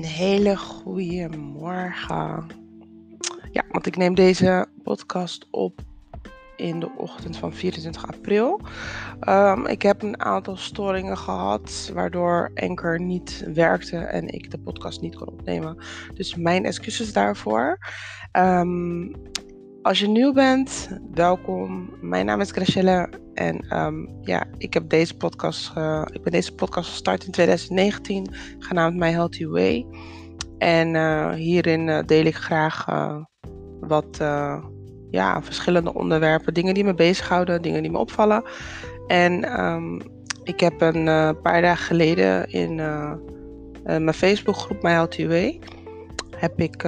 Een hele goede morgen. Ja, want ik neem deze podcast op in de ochtend van 24 april. Um, ik heb een aantal storingen gehad, waardoor Anchor niet werkte en ik de podcast niet kon opnemen. Dus mijn excuses daarvoor. Um, als je nieuw bent, welkom. Mijn naam is Gracielle en um, ja, ik, heb deze podcast, ik ben deze podcast gestart in 2019, genaamd My Healthy Way. En uh, hierin uh, deel ik graag wat ja, verschillende onderwerpen, dingen die me bezighouden, dingen die me opvallen. En um, ik heb een paar dagen geleden in mijn Facebookgroep My Healthy Way heb ik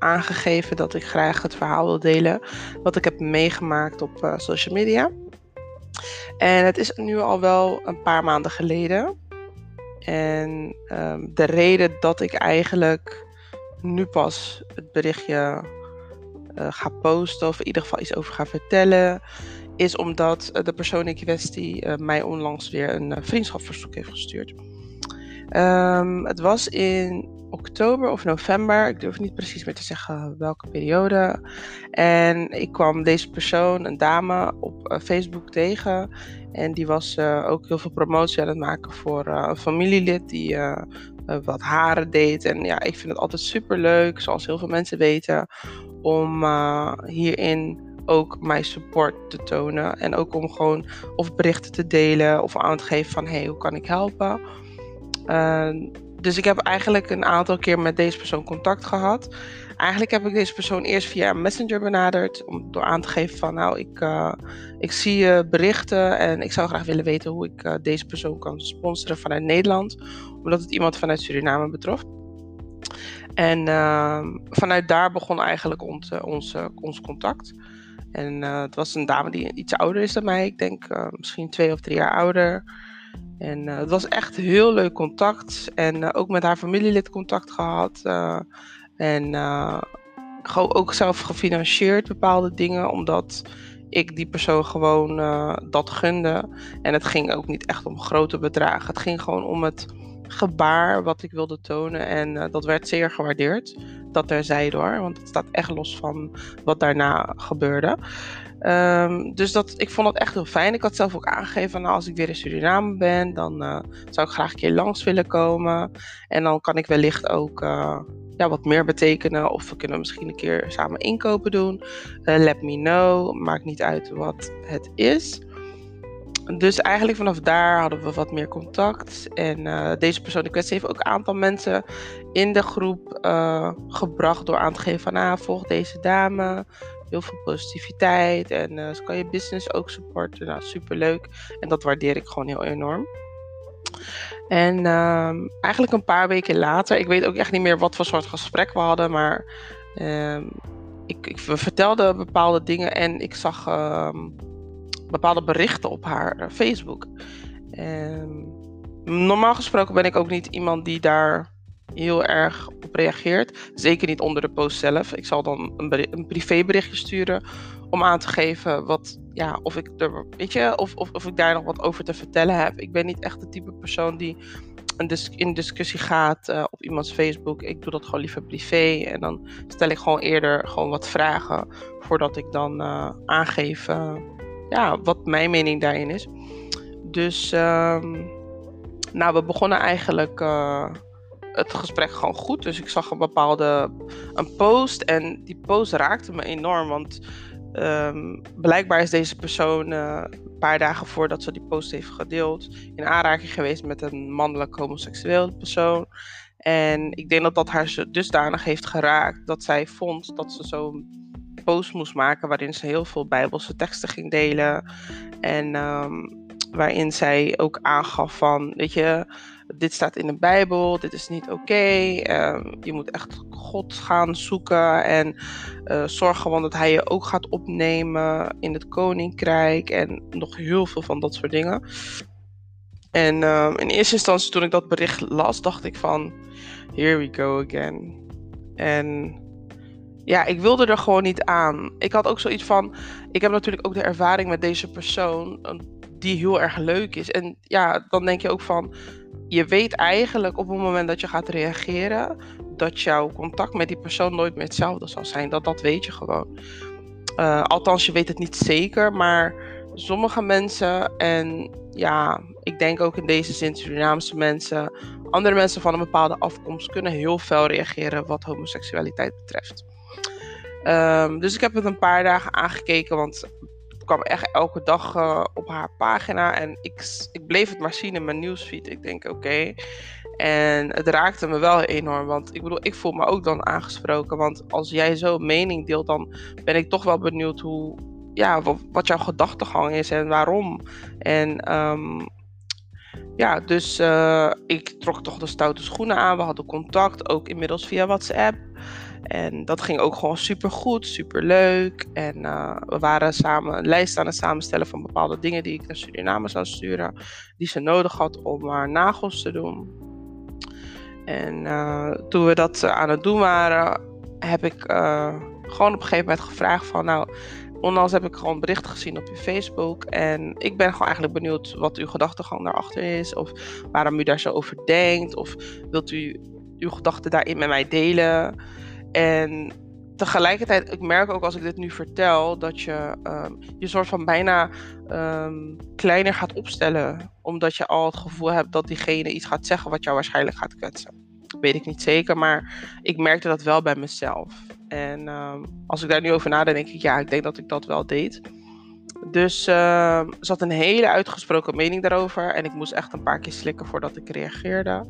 aangegeven dat ik graag het verhaal wil delen wat ik heb meegemaakt op uh, social media. En het is nu al wel een paar maanden geleden. En um, de reden dat ik eigenlijk nu pas het berichtje uh, ga posten, of in ieder geval iets over ga vertellen, is omdat uh, de persoon in kwestie mij onlangs weer een vriendschapsverzoek heeft gestuurd. Um, het was in oktober of november. Ik durf niet precies meer te zeggen welke periode. En ik kwam deze persoon, een dame, op uh, Facebook tegen. En die was uh, ook heel veel promotie aan het maken voor uh, een familielid die wat haren deed. En ja, ik vind het altijd super leuk, zoals heel veel mensen weten, om hierin ook mijn support te tonen. En ook om gewoon of berichten te delen of aan te geven van hey, hoe kan ik helpen? Dus ik heb eigenlijk een aantal keer met deze persoon contact gehad. Eigenlijk heb ik deze persoon eerst via Messenger benaderd. Om, door aan te geven van nou, ik, uh, ik zie je berichten en ik zou graag willen weten hoe ik uh, deze persoon kan sponsoren vanuit Nederland. Omdat het iemand vanuit Suriname betrof. En uh, vanuit daar begon eigenlijk ons, ons, ons contact. En het was een dame die iets ouder is dan mij. Ik denk misschien twee of drie jaar ouder. En uh, het was echt heel leuk contact. En uh, ook met haar familielid contact gehad. Uh, en gewoon ook zelf gefinancierd bepaalde dingen. Omdat ik die persoon gewoon dat gunde. En het ging ook niet echt om grote bedragen. Het ging gewoon om het gebaar wat ik wilde tonen. En dat werd zeer gewaardeerd. Dat terzijde hoor. Want het staat echt los van wat daarna gebeurde. Um, dus dat, ik vond dat echt heel fijn. Ik had zelf ook aangegeven, nou, als ik weer in Suriname ben, dan uh, zou ik graag een keer langs willen komen. En dan kan ik wellicht ook uh, ja, wat meer betekenen. Of we kunnen misschien een keer samen inkopen doen. Uh, let me know. Maakt niet uit wat het is. Dus eigenlijk vanaf daar hadden we wat meer contact. En deze persoon in kwestie heeft ook een aantal mensen in de groep gebracht door aan te geven van ah, volg deze dame heel veel positiviteit en uh, ze kan je business ook supporten. Nou, superleuk. En dat waardeer ik gewoon heel enorm. En uh, eigenlijk een paar weken later, ik weet ook echt niet meer wat voor soort gesprek we hadden, maar uh, ik, ik, we vertelden bepaalde dingen en ik zag ehm, bepaalde berichten op haar eh, Facebook. normaal gesproken ben ik ook niet iemand die daar heel erg op reageert. Zeker niet onder de post zelf. Ik zal dan een, een privéberichtje sturen om aan te geven wat, ja, of ik er, weet je, of, of, of ik daar nog wat over te vertellen heb. Ik ben niet echt de type persoon die een in discussie gaat uh, op iemands Facebook. Ik doe dat gewoon liever privé. En dan stel ik gewoon eerder gewoon wat vragen voordat ik dan uh, aangeef uh, ja, wat mijn mening daarin is. Dus, um, nou, we begonnen eigenlijk het gesprek gewoon goed. Dus ik zag een bepaalde een post en die post raakte me enorm. Want um, blijkbaar is deze persoon uh, een paar dagen voordat ze die post heeft gedeeld in aanraking geweest met een mannelijk homoseksueel persoon. En ik denk dat dat haar dusdanig heeft geraakt dat zij vond dat ze zo'n post moest maken waarin ze heel veel bijbelse teksten ging delen. En um, waarin zij ook aangaf van, weet je, dit staat in de Bijbel, dit is niet oké. Ehm, je moet echt God gaan zoeken en uh, zorg gewoon dat Hij je ook gaat opnemen in het koninkrijk en nog heel veel van dat soort dingen. En uh, in eerste instantie toen ik dat bericht las, dacht ik van, here we go again. En ja, ik wilde er gewoon niet aan. Ik had ook zoiets van, ik heb natuurlijk ook de ervaring met deze persoon die heel erg leuk is. En ja, dan denk je ook van, je weet eigenlijk op het moment dat je gaat reageren, dat jouw contact met die persoon nooit meer hetzelfde zal zijn. Dat, dat weet je gewoon. Uh, althans, je weet het niet zeker, maar sommige mensen, en ja, ik denk ook in deze zin Surinaamse mensen, andere mensen van een bepaalde afkomst kunnen heel fel reageren wat homoseksualiteit betreft. Um, dus ik heb het een paar dagen aangekeken, want kwam echt elke dag uh, op haar pagina. En ik, ik bleef het maar zien in mijn nieuwsfeed. Ik denk, oké. En het raakte me wel enorm, want ik bedoel, ik voel me ook dan aangesproken. Want als jij zo een mening deelt, dan ben ik toch wel benieuwd hoe, ja, wat, jouw gedachtegang is en waarom. En um, ja, dus uh, ik trok toch de stoute schoenen aan. We hadden contact, ook inmiddels via WhatsApp. En dat ging ook gewoon super goed, super leuk. En uh, we waren samen een lijst aan het samenstellen van bepaalde dingen die ik naar Suriname zou sturen. Die ze nodig had om haar nagels te doen. En uh, toen we dat aan het doen waren, heb ik gewoon op een gegeven moment gevraagd van nou Onlangs heb ik gewoon berichten gezien op je Facebook. En ik ben gewoon eigenlijk benieuwd wat uw gedachtegang daarachter is. Of waarom u daar zo over denkt. Of wilt u uw gedachten daarin met mij delen. En tegelijkertijd, ik merk ook als ik dit nu vertel, dat je um, je soort van bijna um, kleiner gaat opstellen. Omdat je al het gevoel hebt dat diegene iets gaat zeggen wat jou waarschijnlijk gaat kwetsen. Weet ik niet zeker, maar ik merkte dat wel bij mezelf. En um, als ik daar nu over nadenk, denk ik, ja, ik denk dat ik dat wel deed. Dus uh, ze had een hele uitgesproken mening daarover. En ik moest echt een paar keer slikken voordat ik reageerde.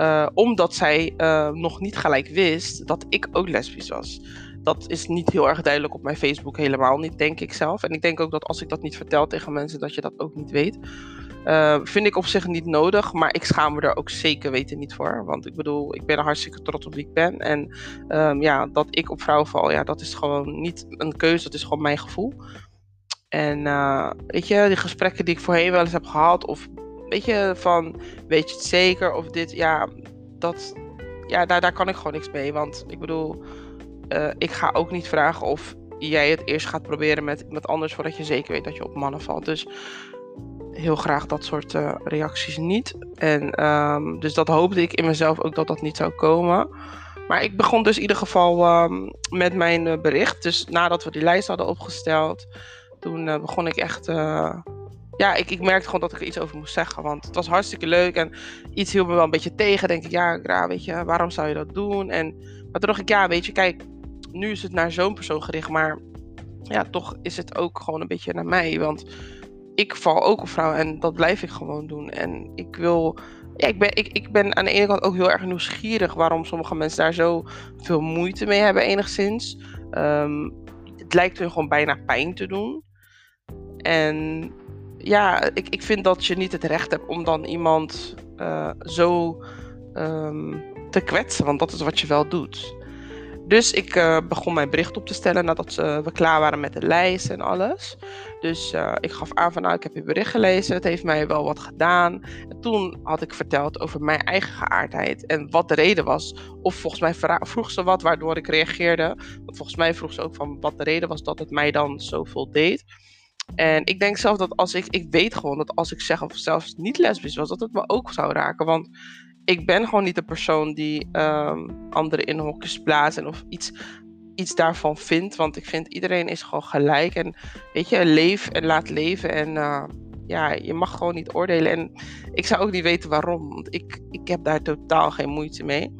Uh, omdat zij uh, nog niet gelijk wist dat ik ook lesbisch was. Dat is niet heel erg duidelijk op mijn Facebook, helemaal niet, denk ik zelf. En ik denk ook dat als ik dat niet vertel tegen mensen, dat je dat ook niet weet. Uh, vind ik op zich niet nodig, maar ik schaam me er ook zeker weten niet voor. Want ik bedoel, ik ben er hartstikke trots op wie ik ben. En um, ja, dat ik op vrouwen val, ja, dat is gewoon niet een keuze, dat is gewoon mijn gevoel. En weet je, die gesprekken die ik voorheen wel eens heb gehad, of weet je, van weet je het zeker of dit, ja, dat, ja daar, daar kan ik gewoon niks mee. Want ik bedoel, uh, ik ga ook niet vragen of jij het eerst gaat proberen met iemand anders voordat je zeker weet dat je op mannen valt. Dus heel graag dat soort uh, reacties niet. En um, dus dat hoopte ik in mezelf ook dat dat niet zou komen. Maar ik begon dus in ieder geval um, met mijn uh, bericht. Dus nadat we die lijst hadden opgesteld, toen begon ik echt. Ja, ik, ik merkte gewoon dat ik er iets over moest zeggen. Want het was hartstikke leuk en iets hield me wel een beetje tegen. Denk ik, ja, Gra, weet je, waarom zou je dat doen? En, maar toen dacht ik, ja, weet je, kijk, nu is het naar zo'n persoon gericht. Maar ja, toch is het ook gewoon een beetje naar mij. Want ik val ook op vrouwen en dat blijf ik gewoon doen. En ik wil. Ja, ik ben, ik, ik ben aan de ene kant ook heel erg nieuwsgierig waarom sommige mensen daar zo veel moeite mee hebben, enigszins. Um, het lijkt hun gewoon bijna pijn te doen. En ja, ik, ik vind dat je niet het recht hebt om dan iemand uh, zo um, te kwetsen, want dat is wat je wel doet. Dus ik uh, begon mijn bericht op te stellen nadat uh, we klaar waren met de lijst en alles. Dus ik gaf aan van nou, ik heb je bericht gelezen. Het heeft mij wel wat gedaan. En toen had ik verteld over mijn eigen geaardheid en wat de reden was. Of volgens mij vroeg ze wat waardoor ik reageerde. Want volgens mij vroeg ze ook van wat de reden was dat het mij dan zoveel deed. En ik denk zelf dat als ik, ik weet gewoon dat als ik zeg of zelfs niet lesbisch was, dat het me ook zou raken. Want ik ben gewoon niet de persoon die um, anderen in hokjes plaatst of iets, iets daarvan vindt. Want ik vind iedereen is gewoon gelijk. En weet je, leef en laat leven. En uh, ja, je mag gewoon niet oordelen. En ik zou ook niet weten waarom. Want ik, ik heb daar totaal geen moeite mee.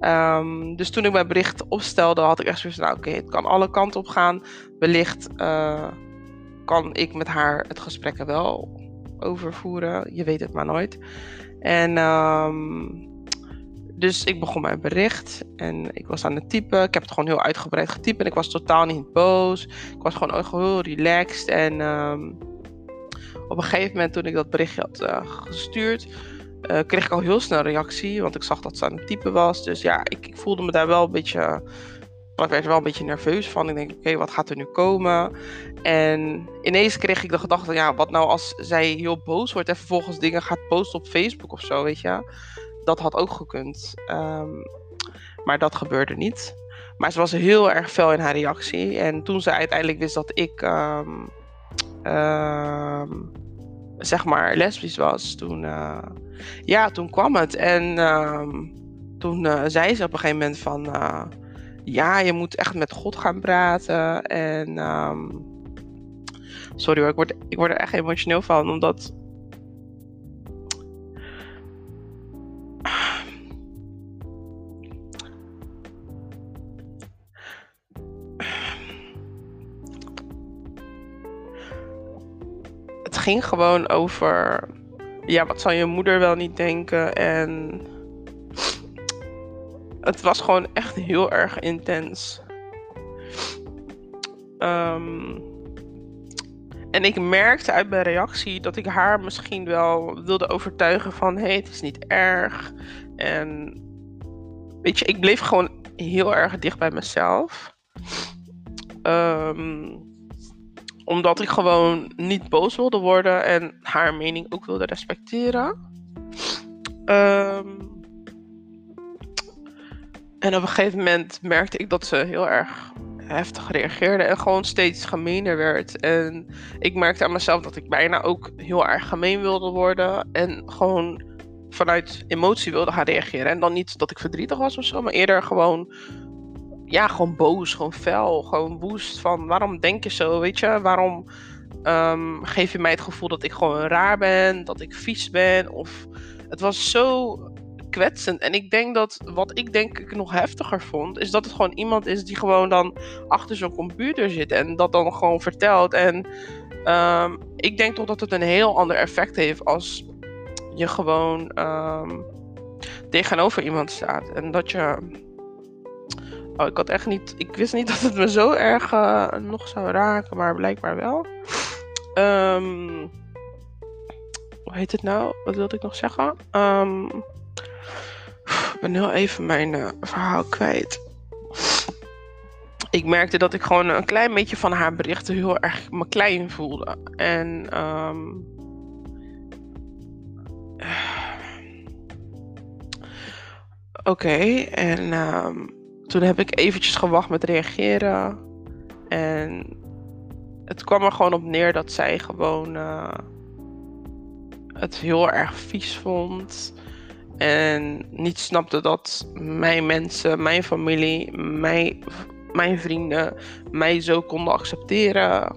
Um, dus toen ik mijn bericht opstelde, had ik echt zoiets van, nou, oké, het kan alle kanten op gaan. Wellicht uh, kan ik met haar het gesprek er wel overvoeren. Je weet het maar nooit. En um, dus ik begon mijn bericht en ik was aan het typen. Ik heb het gewoon heel uitgebreid getypt en ik was totaal niet boos. Ik was gewoon heel relaxed. En um, op een gegeven moment toen ik dat berichtje had uh, gestuurd, uh, kreeg ik al heel snel reactie. Want ik zag dat ze aan het typen was. Dus ja, ik, ik voelde me daar wel een beetje ik werd er wel een beetje nerveus van. Ik denk, oké, wat gaat er nu komen? En ineens kreeg ik de gedachte, ja, wat nou als zij heel boos wordt en vervolgens dingen gaat posten op Facebook of zo, weet je? Dat had ook gekund. Um, maar dat gebeurde niet. Maar ze was heel erg fel in haar reactie. En toen ze uiteindelijk wist dat ik um, um, zeg maar lesbisch was, toen, uh, ja, toen kwam het. En ehm, toen uh, zei ze op een gegeven moment van, uh, ja, je moet echt met God gaan praten. En um, sorry hoor, ik word, ik word er echt emotioneel van, omdat ging gewoon over, ja, wat zal je moeder wel niet denken? En het was gewoon echt heel erg intens. Um, en ik merkte uit mijn reactie dat ik haar misschien wel wilde overtuigen van hé, hey, het is niet erg. En weet je, ik bleef gewoon heel erg dicht bij mezelf. Um, omdat ik gewoon niet boos wilde worden en haar mening ook wilde respecteren. Um, en op een gegeven moment merkte ik dat ze heel erg heftig reageerde en gewoon steeds gemener werd. En ik merkte aan mezelf dat ik bijna ook heel erg gemeen wilde worden. En gewoon vanuit emotie wilde gaan reageren. En dan niet dat ik verdrietig was of zo, maar eerder gewoon ja, gewoon boos, gewoon fel, gewoon woest van waarom denk je zo, weet je? Waarom um, geef je mij het gevoel dat ik gewoon raar ben, dat ik vies ben? Of het was zo kwetsend. En ik denk dat wat ik denk ik nog heftiger vond, is dat het gewoon iemand is die gewoon dan achter zo'n computer zit en dat dan gewoon vertelt. En um, ik denk toch dat het een heel ander effect heeft als je gewoon um, tegenover iemand staat. En dat je Oh, ik had echt niet. Ik wist niet dat het me zo erg uh, nog zou raken, maar blijkbaar wel. Um, hoe heet het nou? Wat wilde ik nog zeggen? Um, ben heel even mijn uh, verhaal kwijt. Ik merkte dat ik gewoon een klein beetje van haar berichten heel erg me klein voelde. En um, Oké, okay, en um, toen heb ik eventjes gewacht met reageren. En het kwam er gewoon op neer dat zij gewoon uh, het heel erg vies vond. En niet snapte dat mijn mensen, mijn familie, mijn, mijn vrienden mij zo konden accepteren.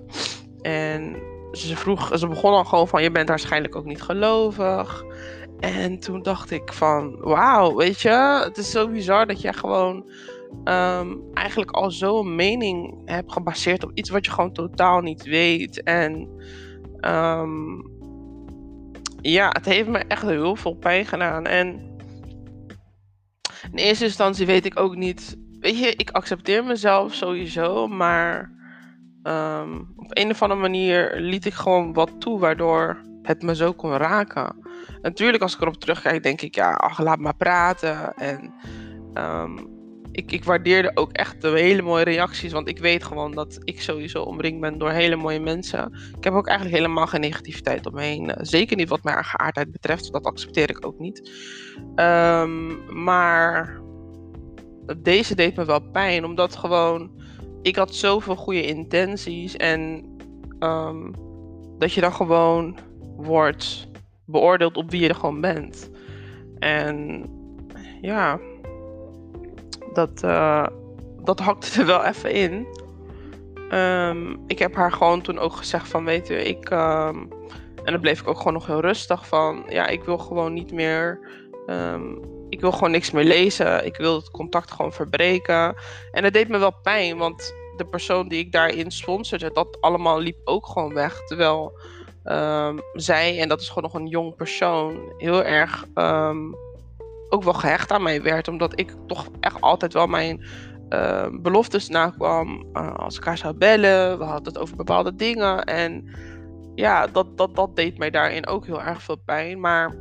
En ze vroeg, ze begon al gewoon van: Je bent waarschijnlijk ook niet gelovig. En toen dacht ik van, wauw, weet je, het is zo bizar dat jij gewoon um, eigenlijk al zo'n mening hebt gebaseerd op iets wat je gewoon totaal niet weet. En um, ja, het heeft me echt heel veel pijn gedaan. En in eerste instantie weet ik ook niet. Weet je, ik accepteer mezelf sowieso, maar um, op een of andere manier liet ik gewoon wat toe waardoor het me zo kon raken. Natuurlijk, als ik erop terugkijk, denk ik, ja, ach, laat maar praten. En um, ik, ik waardeerde ook echt de hele mooie reacties. Want ik weet gewoon dat ik sowieso omringd ben door hele mooie mensen. Ik heb ook eigenlijk helemaal geen negativiteit om me heen. Eh, zeker niet wat mijn geaardheid betreft. Dat accepteer ik ook niet. Um, maar deze deed me wel pijn. Omdat gewoon. Ik had zoveel goede intenties. En um, dat je dan gewoon wordt beoordeeld op wie je er gewoon bent. En ja dat, uh, dat hakte er wel even in. Um, ik heb haar gewoon toen ook gezegd van, weet je, ik... Um, en dan bleef ik ook gewoon nog heel rustig van, ja, ik wil gewoon niet meer... Um, ik wil gewoon niks meer lezen. Ik wil het contact gewoon verbreken. En dat deed me wel pijn, want de persoon die ik daarin sponsorde, dat allemaal liep ook gewoon weg. Terwijl zij, en dat is gewoon nog een jong persoon, heel erg ook wel gehecht aan mij werd. Omdat ik toch echt altijd wel mijn uh, beloftes nakwam. Uh, als ik haar zou bellen. We hadden het over bepaalde dingen. En ja, dat, dat, dat deed mij daarin ook heel erg veel pijn. Maar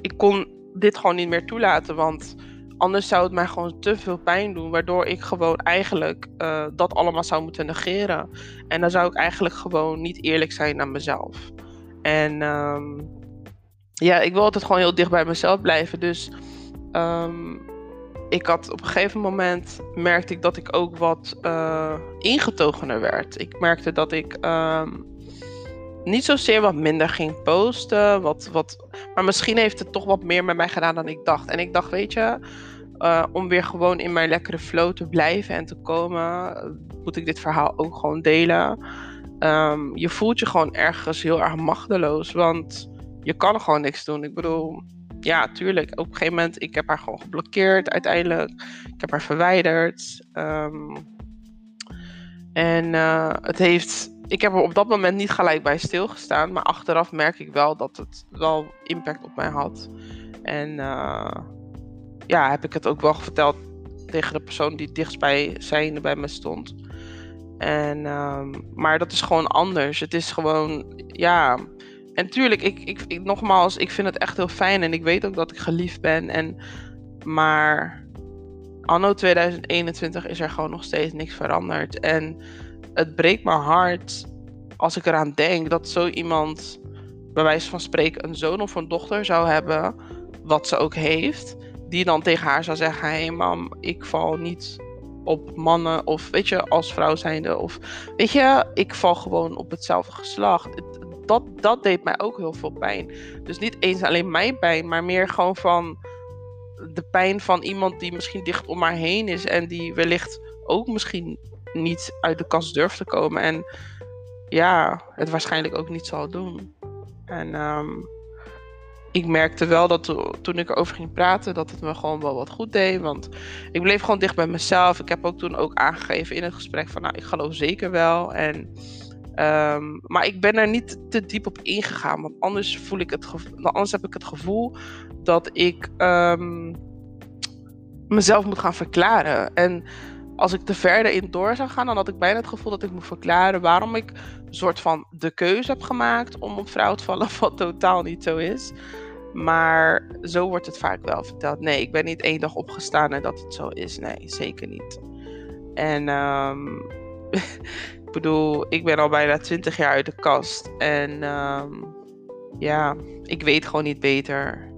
ik kon dit gewoon niet meer toelaten. Want anders zou het mij gewoon te veel pijn doen. Waardoor ik gewoon eigenlijk uh, dat allemaal zou moeten negeren. En dan zou ik eigenlijk gewoon niet eerlijk zijn naar mezelf. En um, ja, ik wil altijd gewoon heel dicht bij mezelf blijven. Dus Um, ik had op een gegeven moment merkte ik dat ik ook wat uh, ingetogener werd. Ik merkte dat ik um, niet zozeer wat minder ging posten. Wat, wat, maar misschien heeft het toch wat meer met mij gedaan dan ik dacht. En ik dacht, weet je, uh, om weer gewoon in mijn lekkere flow te blijven en te komen, moet ik dit verhaal ook gewoon delen. Um, je voelt je gewoon ergens heel erg machteloos, want je kan gewoon niks doen. Ik bedoel, ja, tuurlijk. Op een gegeven moment, ik heb haar gewoon geblokkeerd uiteindelijk. Ik heb haar verwijderd. Um, en uh, het heeft, ik heb er op dat moment niet gelijk bij stilgestaan, maar achteraf merk ik wel dat het wel impact op mij had. En uh, ja, heb ik het ook wel verteld tegen de persoon die dichtstbij zijnde bij me stond. En, um, maar dat is gewoon anders. Het is gewoon, ja. En tuurlijk, ik, ik, ik, nogmaals, ik vind het echt heel fijn en ik weet ook dat ik geliefd ben. En, maar anno 2021 is er gewoon nog steeds niks veranderd. En het breekt mijn hart als ik eraan denk dat zo iemand, bij wijze van spreken, een zoon of een dochter zou hebben, wat ze ook heeft, die dan tegen haar zou zeggen: Hé hey mam, ik val niet op mannen of weet je, als vrouw zijnde. Of weet je, ik val gewoon op hetzelfde geslacht. Dat, dat deed mij ook heel veel pijn. Dus niet eens alleen mijn pijn, maar meer gewoon van de pijn van iemand die misschien dicht om haar heen is en die wellicht ook misschien niet uit de kast durft te komen. En ja, het waarschijnlijk ook niet zal doen. En um, ik merkte wel dat toen ik erover ging praten, dat het me gewoon wel wat goed deed. Want ik bleef gewoon dicht bij mezelf. Ik heb ook toen ook aangegeven in het gesprek van, nou, ik geloof zeker wel. En, um, maar ik ben er niet te diep op ingegaan. Want anders, voel ik het anders heb ik het gevoel dat ik um, mezelf moet gaan verklaren. En als ik te verder in door zou gaan, dan had ik bijna het gevoel dat ik moet verklaren waarom ik een soort van de keuze heb gemaakt om op vrouw te vallen, wat totaal niet zo is. Maar zo wordt het vaak wel verteld. Nee, ik ben niet één dag opgestaan en dat het zo is. Nee, zeker niet. En ik bedoel, ik ben al bijna twintig jaar uit de kast. En um, ja, ik weet gewoon niet beter.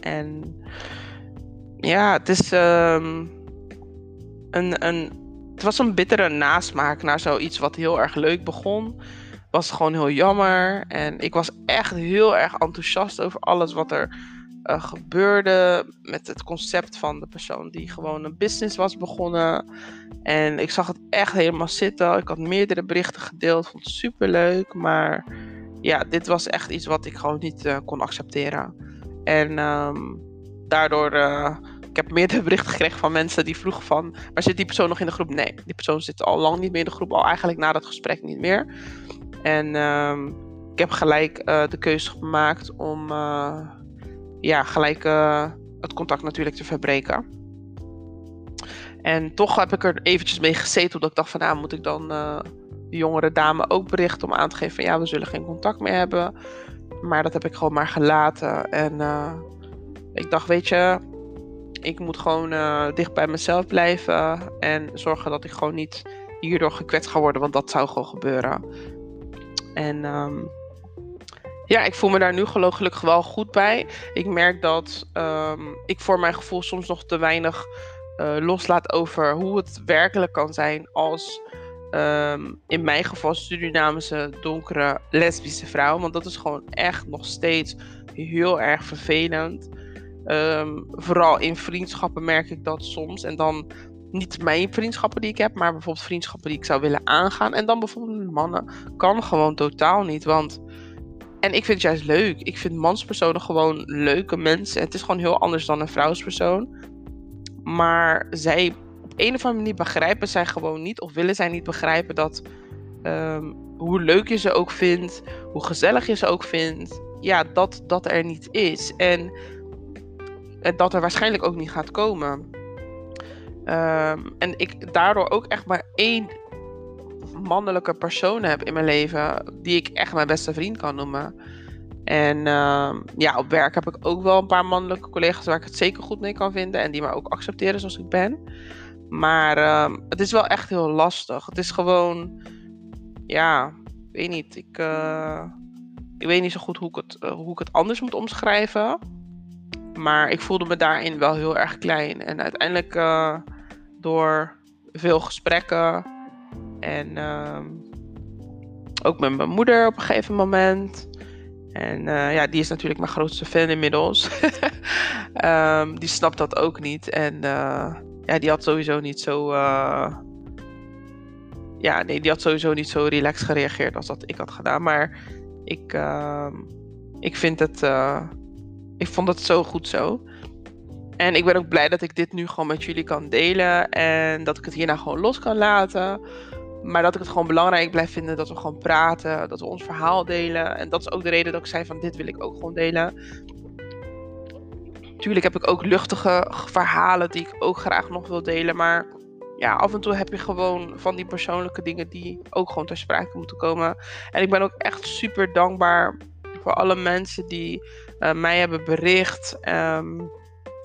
En ja, het is um, een, een, het was een bittere nasmaak naar zoiets wat heel erg leuk begon was gewoon heel jammer. En ik was echt heel erg enthousiast over alles wat er uh, gebeurde. Met het concept van de persoon die gewoon een business was begonnen. En ik zag het echt helemaal zitten. Ik had meerdere berichten gedeeld. Vond het super leuk. Maar ja, dit was echt iets wat ik gewoon niet uh, kon accepteren. En um, daardoor. Uh, ik heb meerdere berichten gekregen van mensen die vroegen van... Maar zit die persoon nog in de groep? Nee, die persoon zit al lang niet meer in de groep. Al eigenlijk na dat gesprek niet meer. En um, ik heb gelijk de keuze gemaakt om ja, gelijk uh, het contact natuurlijk te verbreken. En toch heb ik er eventjes mee gezeten, omdat ik dacht van, nou moet ik dan de jongere dame ook berichten om aan te geven van, ja, we zullen geen contact meer hebben. Maar dat heb ik gewoon maar gelaten. En ik dacht, weet je, ik moet gewoon dicht bij mezelf blijven en zorgen dat ik gewoon niet hierdoor gekwetst ga worden, want dat zou gewoon gebeuren. En um, ja, ik voel me daar nu gelukkig wel goed bij. Ik merk dat um, ik voor mijn gevoel soms nog te weinig uh, loslaat over hoe het werkelijk kan zijn als um, in mijn geval Surinamese donkere lesbische vrouw. Want dat is gewoon echt nog steeds heel erg vervelend. Um, vooral in vriendschappen merk ik dat soms. En dan niet mijn vriendschappen die ik heb, maar bijvoorbeeld vriendschappen die ik zou willen aangaan. En dan bijvoorbeeld mannen kan gewoon totaal niet. Want. En ik vind het juist leuk. Ik vind manspersonen gewoon leuke mensen. Het is gewoon heel anders dan een vrouwspersoon. Maar zij op een of andere manier begrijpen zij gewoon niet, of willen zij niet begrijpen dat. Um, hoe leuk je ze ook vindt, hoe gezellig je ze ook vindt. Ja, dat dat er niet is. En, dat er waarschijnlijk ook niet gaat komen. Um, en ik daardoor ook echt maar één mannelijke persoon heb in mijn leven die ik echt mijn beste vriend kan noemen. En um, ja, op werk heb ik ook wel een paar mannelijke collega's waar ik het zeker goed mee kan vinden en die me ook accepteren zoals ik ben. Maar um, het is wel echt heel lastig. Het is gewoon, ja, weet niet. Ik, uh, ik weet niet zo goed hoe ik het, uh, hoe ik het anders moet omschrijven. Maar ik voelde me daarin wel heel erg klein. En uiteindelijk. Uh, door veel gesprekken en um, ook met mijn moeder op een gegeven moment. En eh, ja, die is natuurlijk mijn grootste fan inmiddels. Ehm, die snapt dat ook niet. En uh, ja, die had sowieso niet zo. Uh, ja, nee, die had sowieso niet zo relaxed gereageerd als dat ik had gedaan. Maar ik, ehm, ik vind het. ik vond het zo goed zo. En ik ben ook blij dat ik dit nu gewoon met jullie kan delen. En dat ik het hierna gewoon los kan laten. Maar dat ik het gewoon belangrijk blijf vinden dat we gewoon praten, dat we ons verhaal delen. En dat is ook de reden dat ik zei van dit wil ik ook gewoon delen. Tuurlijk heb ik ook luchtige verhalen die ik ook graag nog wil delen. Maar ja, af en toe heb je gewoon van die persoonlijke dingen die ook gewoon ter sprake moeten komen. En ik ben ook echt super dankbaar voor alle mensen die uh, mij hebben bericht. Um,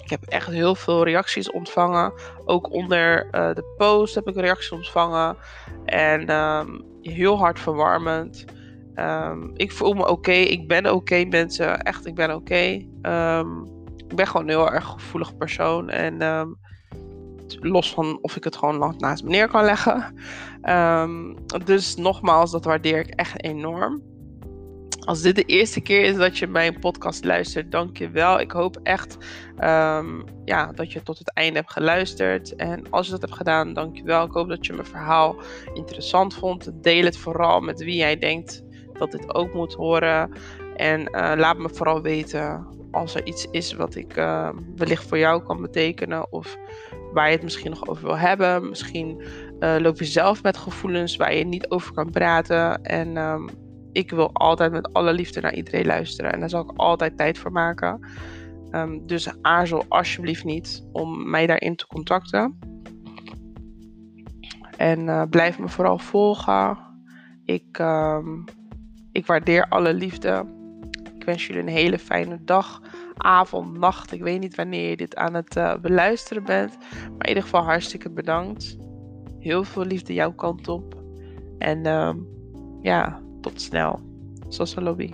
ik heb echt heel veel reacties ontvangen. Ook onder uh, de post heb ik reacties ontvangen. En um, heel hard verwarmend. Um, ik voel me oké. Ik ben oké, mensen. Echt, ik ben oké. Um, ik ben gewoon een heel erg gevoelig persoon. En los van of ik het gewoon naast me neer kan leggen. dus nogmaals, dat waardeer ik echt enorm. Als dit de eerste keer is dat je mijn podcast luistert, dank je wel. Ik hoop echt um, ja, dat je tot het einde hebt geluisterd. En als je dat hebt gedaan, dank je wel. Ik hoop dat je mijn verhaal interessant vond. Deel het vooral met wie jij denkt dat dit ook moet horen. En uh, laat me vooral weten als er iets is wat ik uh, wellicht voor jou kan betekenen. Of waar je het misschien nog over wil hebben. Misschien uh, loop je zelf met gevoelens waar je niet over kan praten. En um, ik wil altijd met alle liefde naar iedereen luisteren. En daar zal ik altijd tijd voor maken. Um, dus aarzel alsjeblieft niet om mij daarin te contacten. En uh, blijf me vooral volgen. Ik, um, ik waardeer alle liefde. Ik wens jullie een hele fijne dag, avond, nacht. Ik weet niet wanneer je dit aan het uh, beluisteren bent. Maar in ieder geval hartstikke bedankt. Heel veel liefde jouw kant op. En um, ja, tot snel. Zoals lobby.